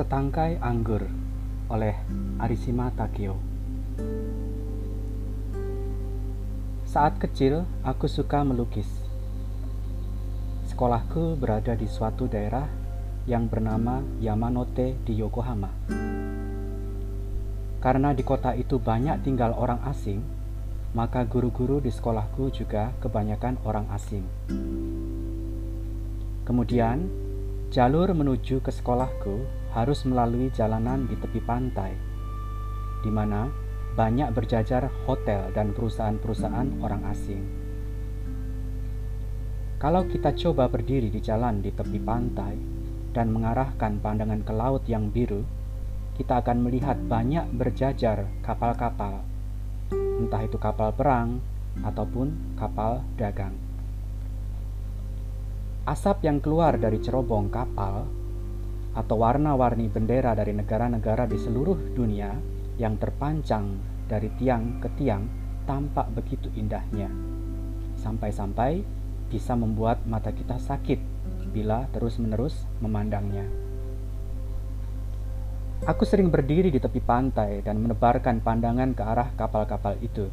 Setangkai Anggur oleh Arishima Takeo Saat kecil, aku suka melukis. Sekolahku berada di suatu daerah yang bernama Yamanote di Yokohama. Karena di kota itu banyak tinggal orang asing, maka guru-guru di sekolahku juga kebanyakan orang asing. Kemudian, jalur menuju ke sekolahku harus melalui jalanan di tepi pantai, di mana banyak berjajar hotel dan perusahaan-perusahaan orang asing. Kalau kita coba berdiri di jalan di tepi pantai dan mengarahkan pandangan ke laut yang biru, kita akan melihat banyak berjajar kapal-kapal, entah itu kapal perang ataupun kapal dagang. Asap yang keluar dari cerobong kapal atau warna-warni bendera dari negara-negara di seluruh dunia yang terpancang dari tiang ke tiang tampak begitu indahnya. Sampai-sampai bisa membuat mata kita sakit bila terus-menerus memandangnya. Aku sering berdiri di tepi pantai dan menebarkan pandangan ke arah kapal-kapal itu.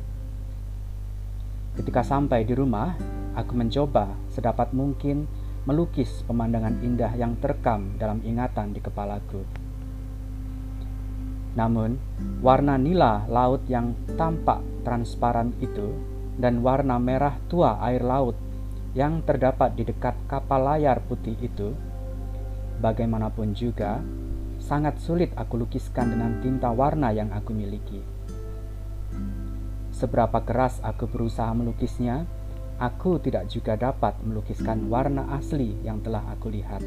Ketika sampai di rumah, aku mencoba sedapat mungkin melukis pemandangan indah yang terekam dalam ingatan di kepalaku. Namun, warna nila laut yang tampak transparan itu dan warna merah tua air laut yang terdapat di dekat kapal layar putih itu, bagaimanapun juga, sangat sulit aku lukiskan dengan tinta warna yang aku miliki. Seberapa keras aku berusaha melukisnya, aku tidak juga dapat melukiskan warna asli yang telah aku lihat.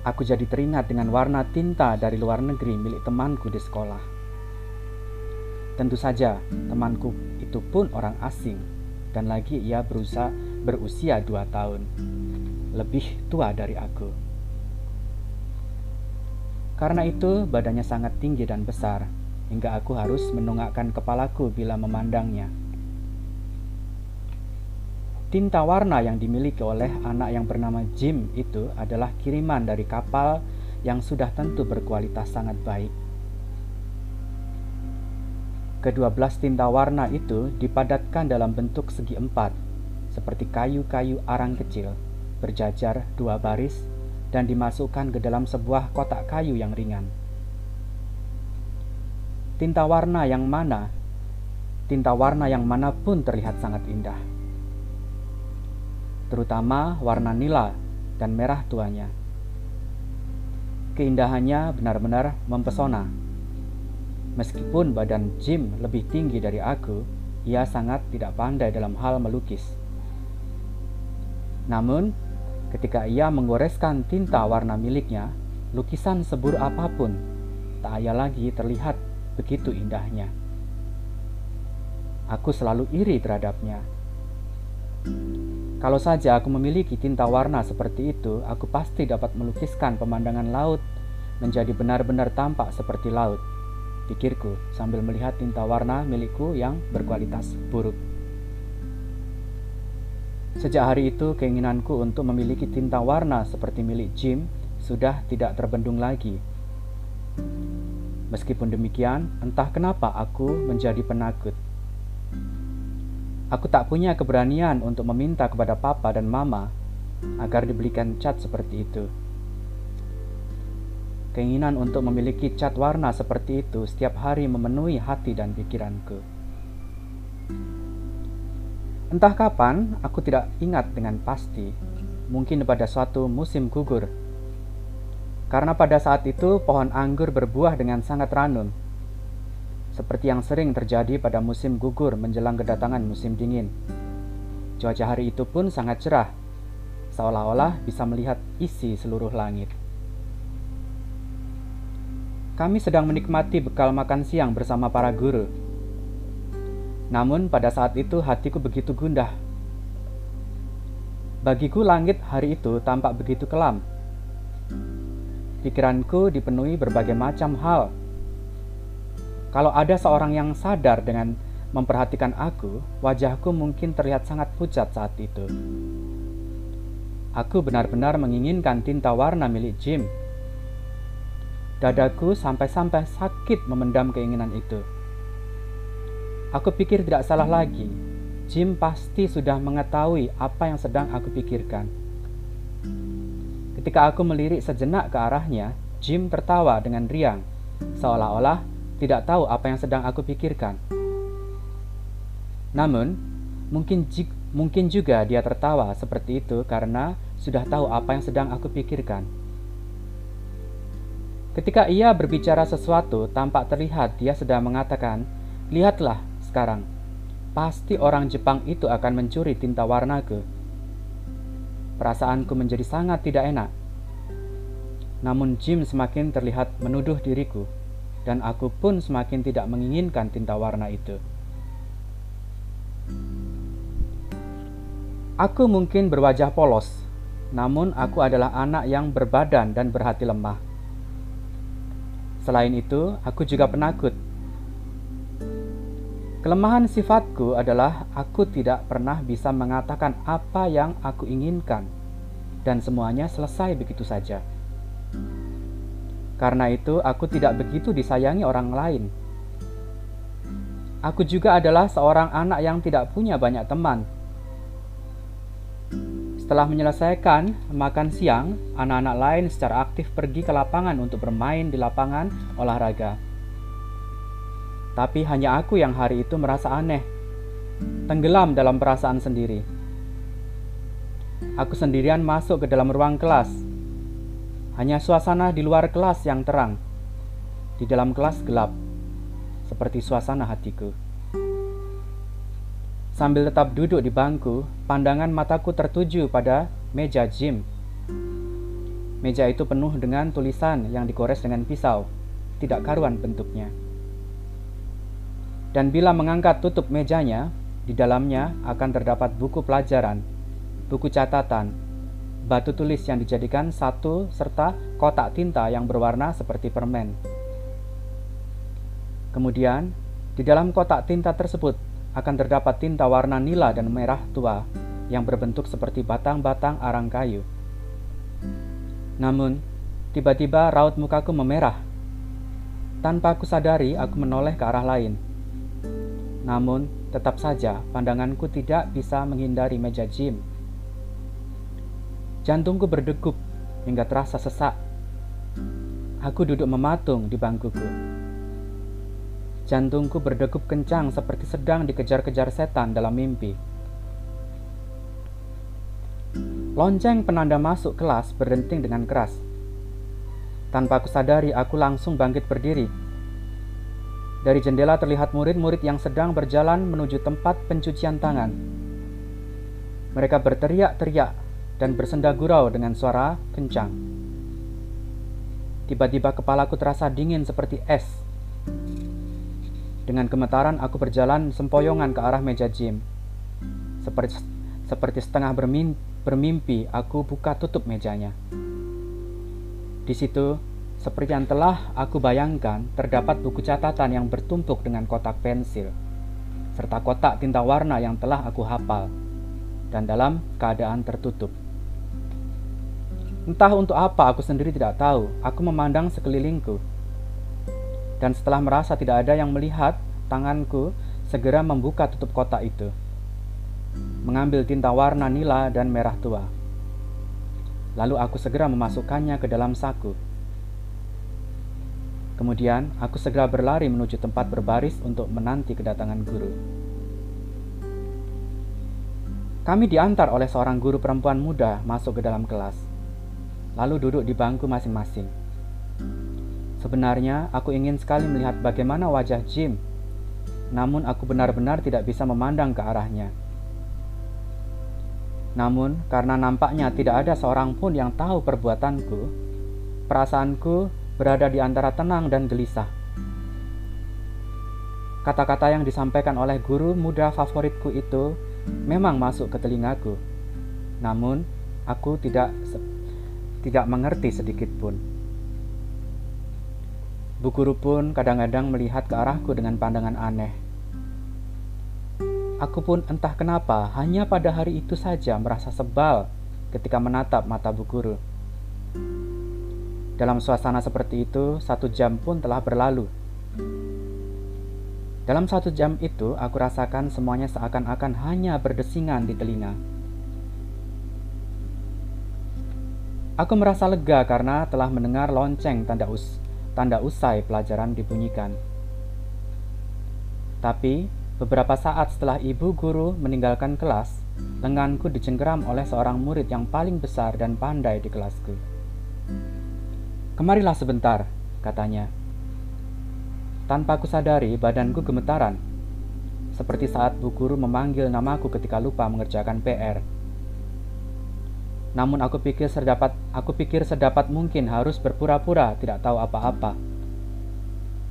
Aku jadi teringat dengan warna tinta dari luar negeri milik temanku di sekolah. Tentu saja, temanku itu pun orang asing, dan lagi ia berusaha berusia dua tahun, lebih tua dari aku. Karena itu, badannya sangat tinggi dan besar, hingga aku harus menunggakkan kepalaku bila memandangnya. Tinta warna yang dimiliki oleh anak yang bernama Jim itu adalah kiriman dari kapal yang sudah tentu berkualitas sangat baik. Kedua belas tinta warna itu dipadatkan dalam bentuk segi empat, seperti kayu-kayu arang kecil, berjajar dua baris, dan dimasukkan ke dalam sebuah kotak kayu yang ringan. Tinta warna yang mana? Tinta warna yang mana pun terlihat sangat indah terutama warna nila dan merah tuanya. Keindahannya benar-benar mempesona. Meskipun badan Jim lebih tinggi dari aku, ia sangat tidak pandai dalam hal melukis. Namun, ketika ia menggoreskan tinta warna miliknya, lukisan sebur apa pun tak ayah lagi terlihat begitu indahnya. Aku selalu iri terhadapnya. Kalau saja aku memiliki tinta warna seperti itu, aku pasti dapat melukiskan pemandangan laut menjadi benar-benar tampak seperti laut. Pikirku sambil melihat tinta warna milikku yang berkualitas buruk. Sejak hari itu, keinginanku untuk memiliki tinta warna seperti milik Jim sudah tidak terbendung lagi. Meskipun demikian, entah kenapa aku menjadi penakut. Aku tak punya keberanian untuk meminta kepada papa dan mama agar dibelikan cat seperti itu. Keinginan untuk memiliki cat warna seperti itu setiap hari memenuhi hati dan pikiranku. Entah kapan, aku tidak ingat dengan pasti, mungkin pada suatu musim gugur. Karena pada saat itu pohon anggur berbuah dengan sangat ranum seperti yang sering terjadi pada musim gugur menjelang kedatangan musim dingin. Cuaca hari itu pun sangat cerah, seolah-olah bisa melihat isi seluruh langit. Kami sedang menikmati bekal makan siang bersama para guru. Namun pada saat itu hatiku begitu gundah. Bagiku langit hari itu tampak begitu kelam. Pikiranku dipenuhi berbagai macam hal kalau ada seorang yang sadar dengan memperhatikan aku, wajahku mungkin terlihat sangat pucat saat itu. Aku benar-benar menginginkan tinta warna milik Jim. Dadaku sampai-sampai sakit memendam keinginan itu. Aku pikir tidak salah lagi. Jim pasti sudah mengetahui apa yang sedang aku pikirkan. Ketika aku melirik sejenak ke arahnya, Jim tertawa dengan riang, seolah-olah tidak tahu apa yang sedang aku pikirkan. Namun, mungkin mungkin juga dia tertawa seperti itu karena sudah tahu apa yang sedang aku pikirkan. Ketika ia berbicara sesuatu, tampak terlihat dia sedang mengatakan, "Lihatlah, sekarang. Pasti orang Jepang itu akan mencuri tinta warnaku. Perasaanku menjadi sangat tidak enak. Namun Jim semakin terlihat menuduh diriku, dan aku pun semakin tidak menginginkan tinta warna itu. Aku mungkin berwajah polos, namun aku adalah anak yang berbadan dan berhati lemah. Selain itu, aku juga penakut Kelemahan sifatku adalah aku tidak pernah bisa mengatakan apa yang aku inginkan, dan semuanya selesai begitu saja. Karena itu, aku tidak begitu disayangi orang lain. Aku juga adalah seorang anak yang tidak punya banyak teman. Setelah menyelesaikan makan siang, anak-anak lain secara aktif pergi ke lapangan untuk bermain di lapangan olahraga. Tapi hanya aku yang hari itu merasa aneh, tenggelam dalam perasaan sendiri. Aku sendirian masuk ke dalam ruang kelas. Hanya suasana di luar kelas yang terang. Di dalam kelas gelap, seperti suasana hatiku. Sambil tetap duduk di bangku, pandangan mataku tertuju pada meja gym. Meja itu penuh dengan tulisan yang digores dengan pisau, tidak karuan bentuknya. Dan bila mengangkat tutup mejanya, di dalamnya akan terdapat buku pelajaran, buku catatan, batu tulis yang dijadikan satu, serta kotak tinta yang berwarna seperti permen. Kemudian, di dalam kotak tinta tersebut akan terdapat tinta warna nila dan merah tua yang berbentuk seperti batang-batang arang kayu. Namun, tiba-tiba raut mukaku memerah. Tanpa aku sadari, aku menoleh ke arah lain namun, tetap saja pandanganku tidak bisa menghindari meja gym. Jantungku berdegup hingga terasa sesak. Aku duduk mematung di bangkuku. Jantungku berdegup kencang seperti sedang dikejar-kejar setan dalam mimpi. Lonceng penanda masuk kelas berdenting dengan keras. Tanpa aku sadari, aku langsung bangkit berdiri dari jendela terlihat murid-murid yang sedang berjalan menuju tempat pencucian tangan. Mereka berteriak-teriak dan bersenda gurau dengan suara kencang. Tiba-tiba kepalaku terasa dingin seperti es. Dengan gemetaran aku berjalan sempoyongan ke arah meja gym. Seperti, seperti setengah bermimpi, bermimpi, aku buka tutup mejanya. Di situ seperti yang telah aku bayangkan, terdapat buku catatan yang bertumpuk dengan kotak pensil, serta kotak tinta warna yang telah aku hafal, dan dalam keadaan tertutup. Entah untuk apa aku sendiri tidak tahu, aku memandang sekelilingku. Dan setelah merasa tidak ada yang melihat, tanganku segera membuka tutup kotak itu. Mengambil tinta warna nila dan merah tua. Lalu aku segera memasukkannya ke dalam saku Kemudian, aku segera berlari menuju tempat berbaris untuk menanti kedatangan guru. Kami diantar oleh seorang guru perempuan muda masuk ke dalam kelas, lalu duduk di bangku masing-masing. Sebenarnya, aku ingin sekali melihat bagaimana wajah Jim, namun aku benar-benar tidak bisa memandang ke arahnya. Namun, karena nampaknya tidak ada seorang pun yang tahu perbuatanku, perasaanku berada di antara tenang dan gelisah. Kata-kata yang disampaikan oleh guru muda favoritku itu memang masuk ke telingaku. Namun, aku tidak tidak mengerti sedikit pun. Bu guru pun kadang-kadang melihat ke arahku dengan pandangan aneh. Aku pun entah kenapa hanya pada hari itu saja merasa sebal ketika menatap mata Bu Guru. Dalam suasana seperti itu, satu jam pun telah berlalu. Dalam satu jam itu, aku rasakan semuanya seakan-akan hanya berdesingan di telinga. Aku merasa lega karena telah mendengar lonceng tanda, us tanda usai pelajaran dibunyikan. Tapi, beberapa saat setelah ibu guru meninggalkan kelas, lenganku dicengkeram oleh seorang murid yang paling besar dan pandai di kelasku. Kemarilah sebentar, katanya. Tanpa aku sadari, badanku gemetaran. Seperti saat bu guru memanggil namaku ketika lupa mengerjakan PR. Namun aku pikir sedapat aku pikir sedapat mungkin harus berpura-pura tidak tahu apa-apa.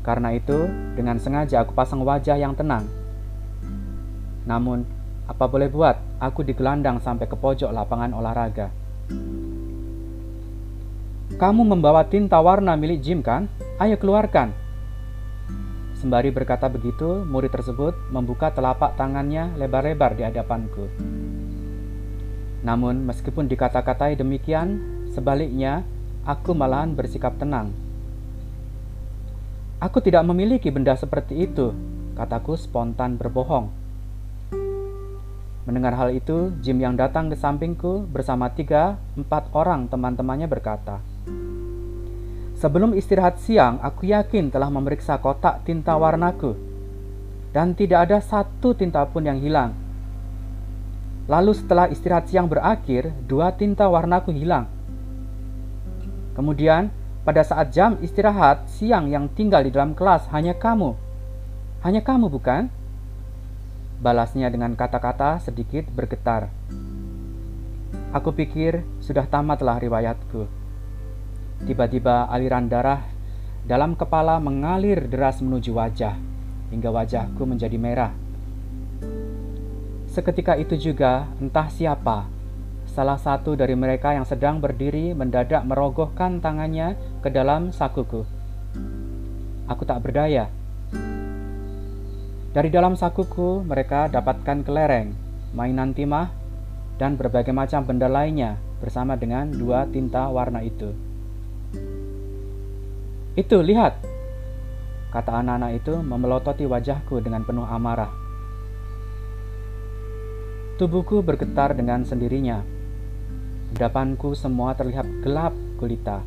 Karena itu, dengan sengaja aku pasang wajah yang tenang. Namun, apa boleh buat, aku digelandang sampai ke pojok lapangan olahraga. Kamu membawa tinta warna milik Jim kan? Ayo keluarkan, Sembari berkata begitu, murid tersebut membuka telapak tangannya lebar-lebar di hadapanku. Namun, meskipun dikata-katai demikian, sebaliknya aku malahan bersikap tenang. Aku tidak memiliki benda seperti itu, kataku spontan berbohong. Mendengar hal itu, Jim yang datang ke sampingku bersama tiga, empat orang teman-temannya berkata, Sebelum istirahat siang, aku yakin telah memeriksa kotak tinta warnaku, dan tidak ada satu tinta pun yang hilang. Lalu, setelah istirahat siang berakhir, dua tinta warnaku hilang. Kemudian, pada saat jam istirahat siang yang tinggal di dalam kelas hanya kamu. Hanya kamu, bukan? Balasnya dengan kata-kata sedikit bergetar. Aku pikir sudah tamatlah riwayatku. Tiba-tiba aliran darah dalam kepala mengalir deras menuju wajah, hingga wajahku menjadi merah. Seketika itu juga, entah siapa, salah satu dari mereka yang sedang berdiri mendadak merogohkan tangannya ke dalam sakuku. Aku tak berdaya. Dari dalam sakuku, mereka dapatkan kelereng, mainan timah, dan berbagai macam benda lainnya bersama dengan dua tinta warna itu. Itu, lihat! Kata anak-anak itu memelototi wajahku dengan penuh amarah. Tubuhku bergetar dengan sendirinya. Depanku semua terlihat gelap gulita.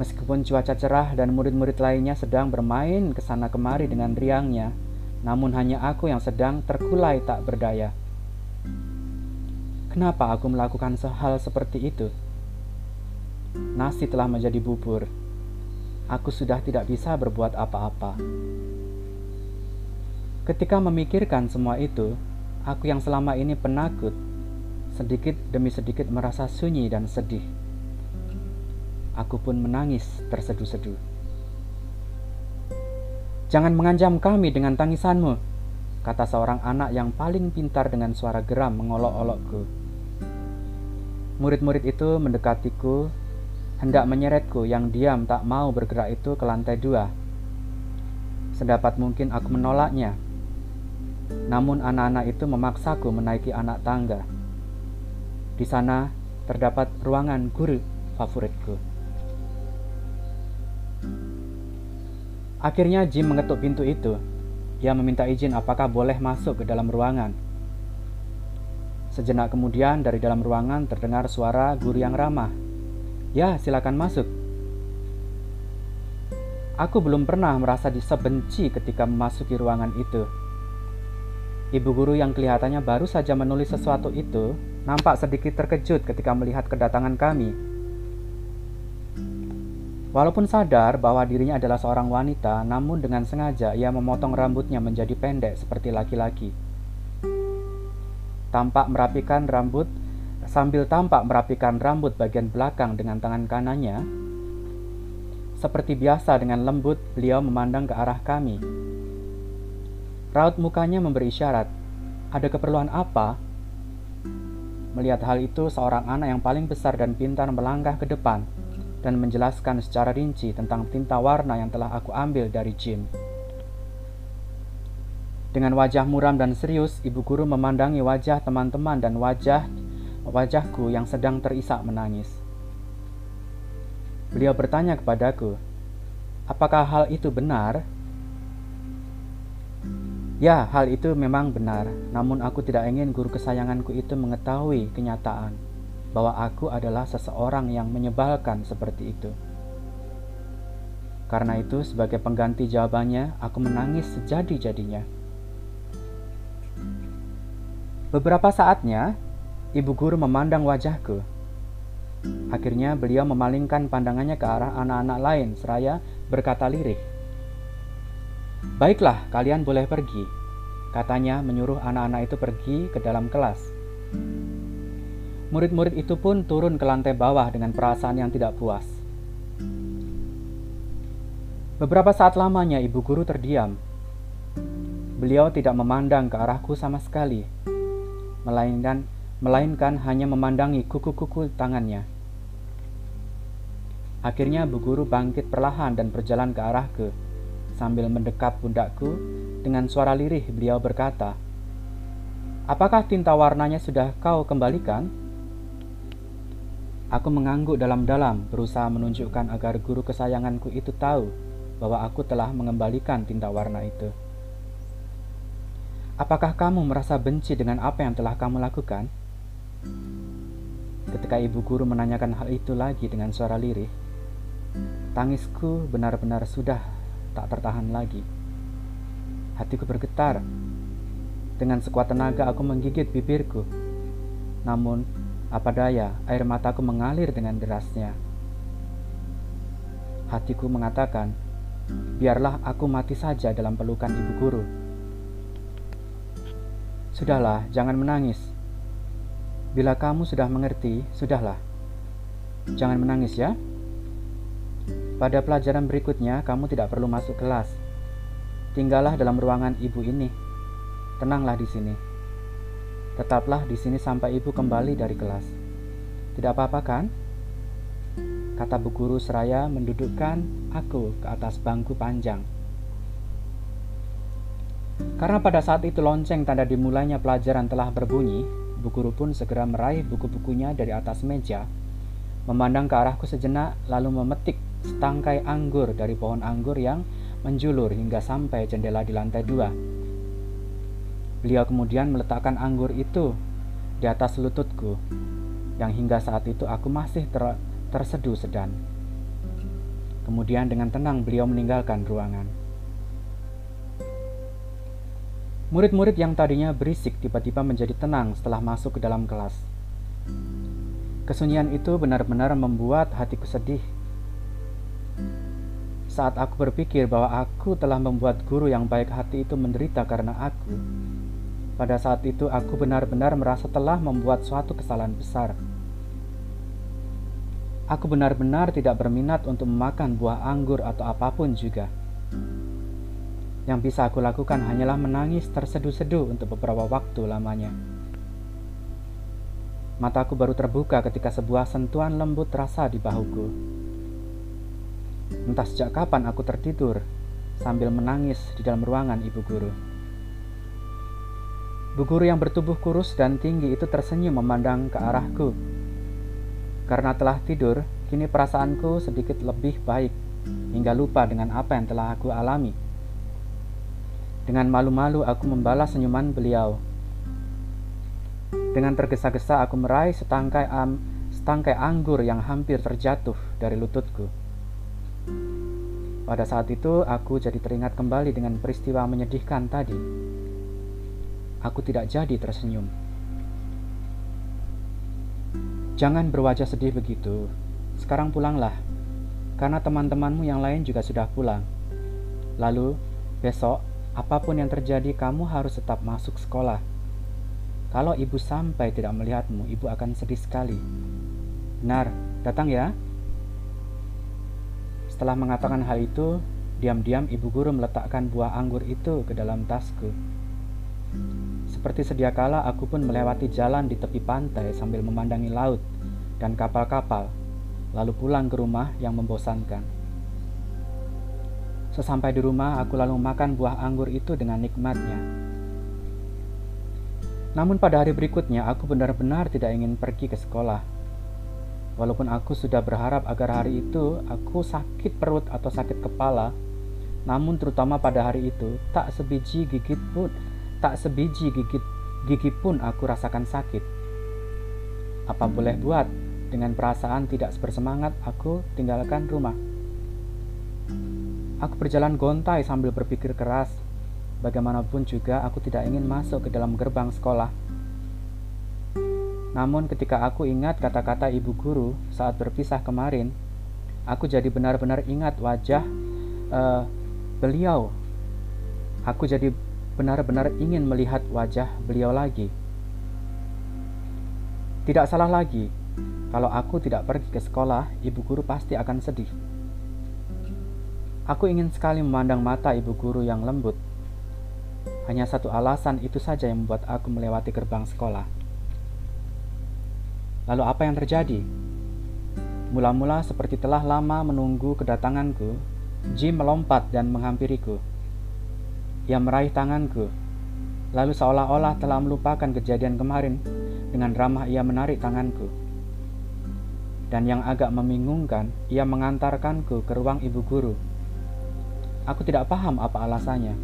Meskipun cuaca cerah dan murid-murid lainnya sedang bermain ke sana kemari dengan riangnya, namun hanya aku yang sedang terkulai tak berdaya. Kenapa aku melakukan hal seperti itu? Nasi telah menjadi bubur. Aku sudah tidak bisa berbuat apa-apa. Ketika memikirkan semua itu, aku yang selama ini penakut, sedikit demi sedikit merasa sunyi dan sedih. Aku pun menangis terseduh-seduh. Jangan mengancam kami dengan tangisanmu, kata seorang anak yang paling pintar dengan suara geram mengolok-olokku. Murid-murid itu mendekatiku hendak menyeretku yang diam tak mau bergerak itu ke lantai dua. Sedapat mungkin aku menolaknya. Namun anak-anak itu memaksaku menaiki anak tangga. Di sana terdapat ruangan guru favoritku. Akhirnya Jim mengetuk pintu itu. Dia meminta izin apakah boleh masuk ke dalam ruangan. Sejenak kemudian dari dalam ruangan terdengar suara guru yang ramah Ya, silakan masuk. Aku belum pernah merasa disebenci ketika memasuki ruangan itu. Ibu guru yang kelihatannya baru saja menulis sesuatu itu nampak sedikit terkejut ketika melihat kedatangan kami. Walaupun sadar bahwa dirinya adalah seorang wanita, namun dengan sengaja ia memotong rambutnya menjadi pendek seperti laki-laki. Tampak merapikan rambut sambil tampak merapikan rambut bagian belakang dengan tangan kanannya. Seperti biasa dengan lembut, beliau memandang ke arah kami. Raut mukanya memberi isyarat, ada keperluan apa? Melihat hal itu, seorang anak yang paling besar dan pintar melangkah ke depan dan menjelaskan secara rinci tentang tinta warna yang telah aku ambil dari Jim. Dengan wajah muram dan serius, ibu guru memandangi wajah teman-teman dan wajah wajahku yang sedang terisak menangis. Beliau bertanya kepadaku, "Apakah hal itu benar?" Ya, hal itu memang benar, namun aku tidak ingin guru kesayanganku itu mengetahui kenyataan bahwa aku adalah seseorang yang menyebalkan seperti itu. Karena itu, sebagai pengganti jawabannya, aku menangis sejadi-jadinya. Beberapa saatnya, ibu guru memandang wajahku. Akhirnya, beliau memalingkan pandangannya ke arah anak-anak lain, seraya berkata lirik, Baiklah, kalian boleh pergi. Katanya menyuruh anak-anak itu pergi ke dalam kelas. Murid-murid itu pun turun ke lantai bawah dengan perasaan yang tidak puas. Beberapa saat lamanya ibu guru terdiam. Beliau tidak memandang ke arahku sama sekali, melainkan melainkan hanya memandangi kuku-kuku tangannya. Akhirnya bu guru bangkit perlahan dan berjalan ke arahku. Sambil mendekap pundakku, dengan suara lirih beliau berkata, Apakah tinta warnanya sudah kau kembalikan? Aku mengangguk dalam-dalam, berusaha menunjukkan agar guru kesayanganku itu tahu bahwa aku telah mengembalikan tinta warna itu. Apakah kamu merasa benci dengan apa yang telah kamu lakukan? Ketika ibu guru menanyakan hal itu lagi dengan suara lirih, tangisku benar-benar sudah tak tertahan lagi. Hatiku bergetar. Dengan sekuat tenaga aku menggigit bibirku. Namun, apa daya, air mataku mengalir dengan derasnya. Hatiku mengatakan, biarlah aku mati saja dalam pelukan ibu guru. Sudahlah, jangan menangis. Bila kamu sudah mengerti, sudahlah. Jangan menangis ya. Pada pelajaran berikutnya, kamu tidak perlu masuk kelas. Tinggallah dalam ruangan ibu ini. Tenanglah di sini. Tetaplah di sini sampai ibu kembali dari kelas. Tidak apa-apa kan? Kata bu guru seraya mendudukkan aku ke atas bangku panjang. Karena pada saat itu lonceng tanda dimulainya pelajaran telah berbunyi, bu guru pun segera meraih buku-bukunya dari atas meja, memandang ke arahku sejenak lalu memetik setangkai anggur dari pohon anggur yang menjulur hingga sampai jendela di lantai dua. Beliau kemudian meletakkan anggur itu di atas lututku, yang hingga saat itu aku masih ter terseduh sedan. Kemudian dengan tenang beliau meninggalkan ruangan. Murid-murid yang tadinya berisik tiba-tiba menjadi tenang setelah masuk ke dalam kelas. Kesunyian itu benar-benar membuat hatiku sedih saat aku berpikir bahwa aku telah membuat guru yang baik hati itu menderita karena aku, pada saat itu aku benar-benar merasa telah membuat suatu kesalahan besar. Aku benar-benar tidak berminat untuk memakan buah anggur atau apa pun juga. Yang bisa aku lakukan hanyalah menangis terseduh-seduh untuk beberapa waktu lamanya. Mataku baru terbuka ketika sebuah sentuhan lembut terasa di bahuku. Entah sejak kapan aku tertidur sambil menangis di dalam ruangan ibu guru. Bu guru yang bertubuh kurus dan tinggi itu tersenyum memandang ke arahku. Karena telah tidur, kini perasaanku sedikit lebih baik hingga lupa dengan apa yang telah aku alami. Dengan malu-malu aku membalas senyuman beliau. Dengan tergesa-gesa aku meraih setangkai, am, setangkai anggur yang hampir terjatuh dari lututku. Pada saat itu, aku jadi teringat kembali dengan peristiwa menyedihkan tadi. Aku tidak jadi tersenyum. Jangan berwajah sedih begitu. Sekarang pulanglah, karena teman-temanmu yang lain juga sudah pulang. Lalu, besok, apa pun yang terjadi, kamu harus tetap masuk sekolah. Kalau ibu sampai tidak melihatmu, ibu akan sedih sekali. Benar, datang ya. Setelah mengatakan hal itu, diam-diam ibu guru meletakkan buah anggur itu ke dalam tasku. Seperti sedia kala, aku pun melewati jalan di tepi pantai sambil memandangi laut dan kapal-kapal, lalu pulang ke rumah yang membosankan. Sesampai di rumah, aku lalu makan buah anggur itu dengan nikmatnya. Namun pada hari berikutnya aku benar-benar tidak ingin pergi ke sekolah. Walaupun aku sudah berharap agar hari itu aku sakit perut atau sakit kepala, namun terutama pada hari itu tak sebiji gigit pun, tak sebiji gigit gigi pun aku rasakan sakit. Apa boleh buat, dengan perasaan tidak bersemangat aku tinggalkan rumah. Aku berjalan gontai sambil berpikir keras. Bagaimanapun juga aku tidak ingin masuk ke dalam gerbang sekolah. Namun ketika aku ingat kata-kata ibu guru saat berpisah kemarin, aku jadi benar-benar ingat wajah uh, beliau. Aku jadi benar-benar ingin melihat wajah beliau lagi. Tidak salah lagi, kalau aku tidak pergi ke sekolah, ibu guru pasti akan sedih. Aku ingin sekali memandang mata ibu guru yang lembut. Hanya satu alasan itu saja yang membuat aku melewati gerbang sekolah. Lalu apa yang terjadi? Mula-mula seperti telah lama menunggu kedatanganku, Jim melompat dan menghampiriku. Ia meraih tanganku, lalu seolah-olah telah melupakan kejadian kemarin, dengan ramah ia menarik tanganku. Dan yang agak membingungkan, ia mengantarkanku ke ruang ibu guru. Aku tidak paham apa alasannya.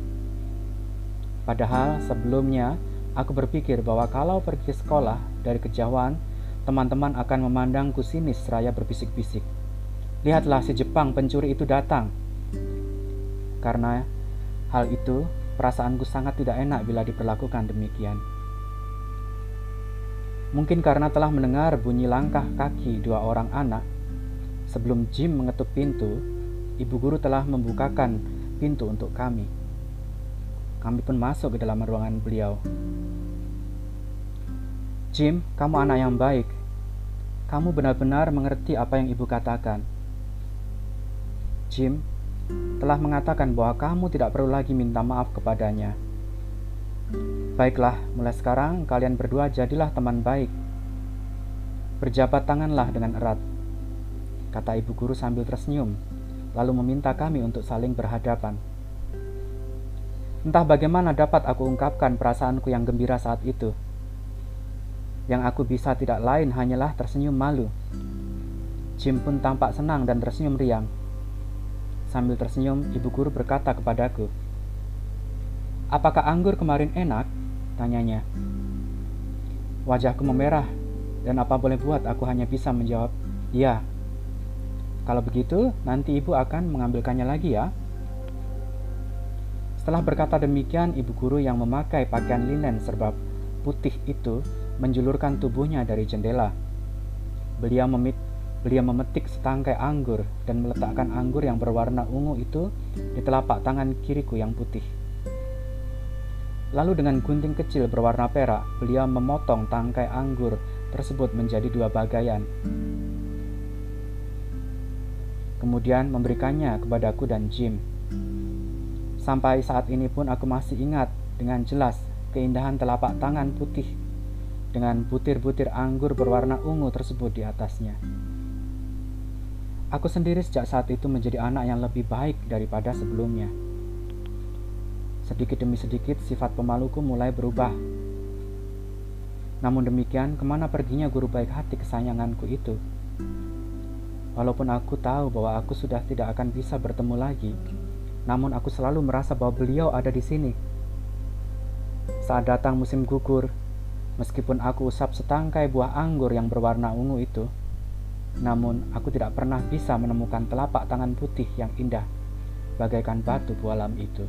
Padahal sebelumnya aku berpikir bahwa kalau pergi sekolah dari kejauhan teman-teman akan memandangku sinis seraya berbisik-bisik. Lihatlah si Jepang pencuri itu datang. Karena hal itu, perasaanku sangat tidak enak bila diperlakukan demikian. Mungkin karena telah mendengar bunyi langkah kaki dua orang anak, sebelum Jim mengetuk pintu, ibu guru telah membukakan pintu untuk kami. Kami pun masuk ke dalam ruangan beliau. Jim, kamu anak yang baik. Kamu benar-benar mengerti apa yang ibu katakan. Jim telah mengatakan bahwa kamu tidak perlu lagi minta maaf kepadanya. Baiklah, mulai sekarang kalian berdua jadilah teman baik. Berjabat tanganlah dengan erat, kata ibu guru sambil tersenyum, lalu meminta kami untuk saling berhadapan. Entah bagaimana dapat aku ungkapkan perasaanku yang gembira saat itu. Yang aku bisa tidak lain hanyalah tersenyum malu. Jim pun tampak senang dan tersenyum riang. Sambil tersenyum, ibu guru berkata kepadaku, Apakah anggur kemarin enak? Tanyanya. Wajahku memerah, dan apa boleh buat aku hanya bisa menjawab, Ya. Kalau begitu, nanti ibu akan mengambilkannya lagi ya. Setelah berkata demikian, ibu guru yang memakai pakaian linen serba putih itu menjulurkan tubuhnya dari jendela. Beliau, memit, beliau memetik setangkai anggur dan meletakkan anggur yang berwarna ungu itu di telapak tangan kiriku yang putih. Lalu dengan gunting kecil berwarna perak, beliau memotong tangkai anggur tersebut menjadi dua bagian. Kemudian memberikannya kepadaku dan Jim. Sampai saat ini pun aku masih ingat dengan jelas keindahan telapak tangan putih dengan butir-butir anggur berwarna ungu tersebut di atasnya. Aku sendiri sejak saat itu menjadi anak yang lebih baik daripada sebelumnya. Sedikit demi sedikit sifat pemaluku mulai berubah. Namun demikian, ke mana perginya guru baik hati kesayanganku itu? Walaupun aku tahu bahwa aku sudah tidak akan bisa bertemu lagi, namun aku selalu merasa bahwa beliau ada di sini. Saat datang musim gugur, Meskipun aku usap setangkai buah anggur yang berwarna ungu itu, namun aku tidak pernah bisa menemukan telapak tangan putih yang indah, bagaikan batu bualam itu.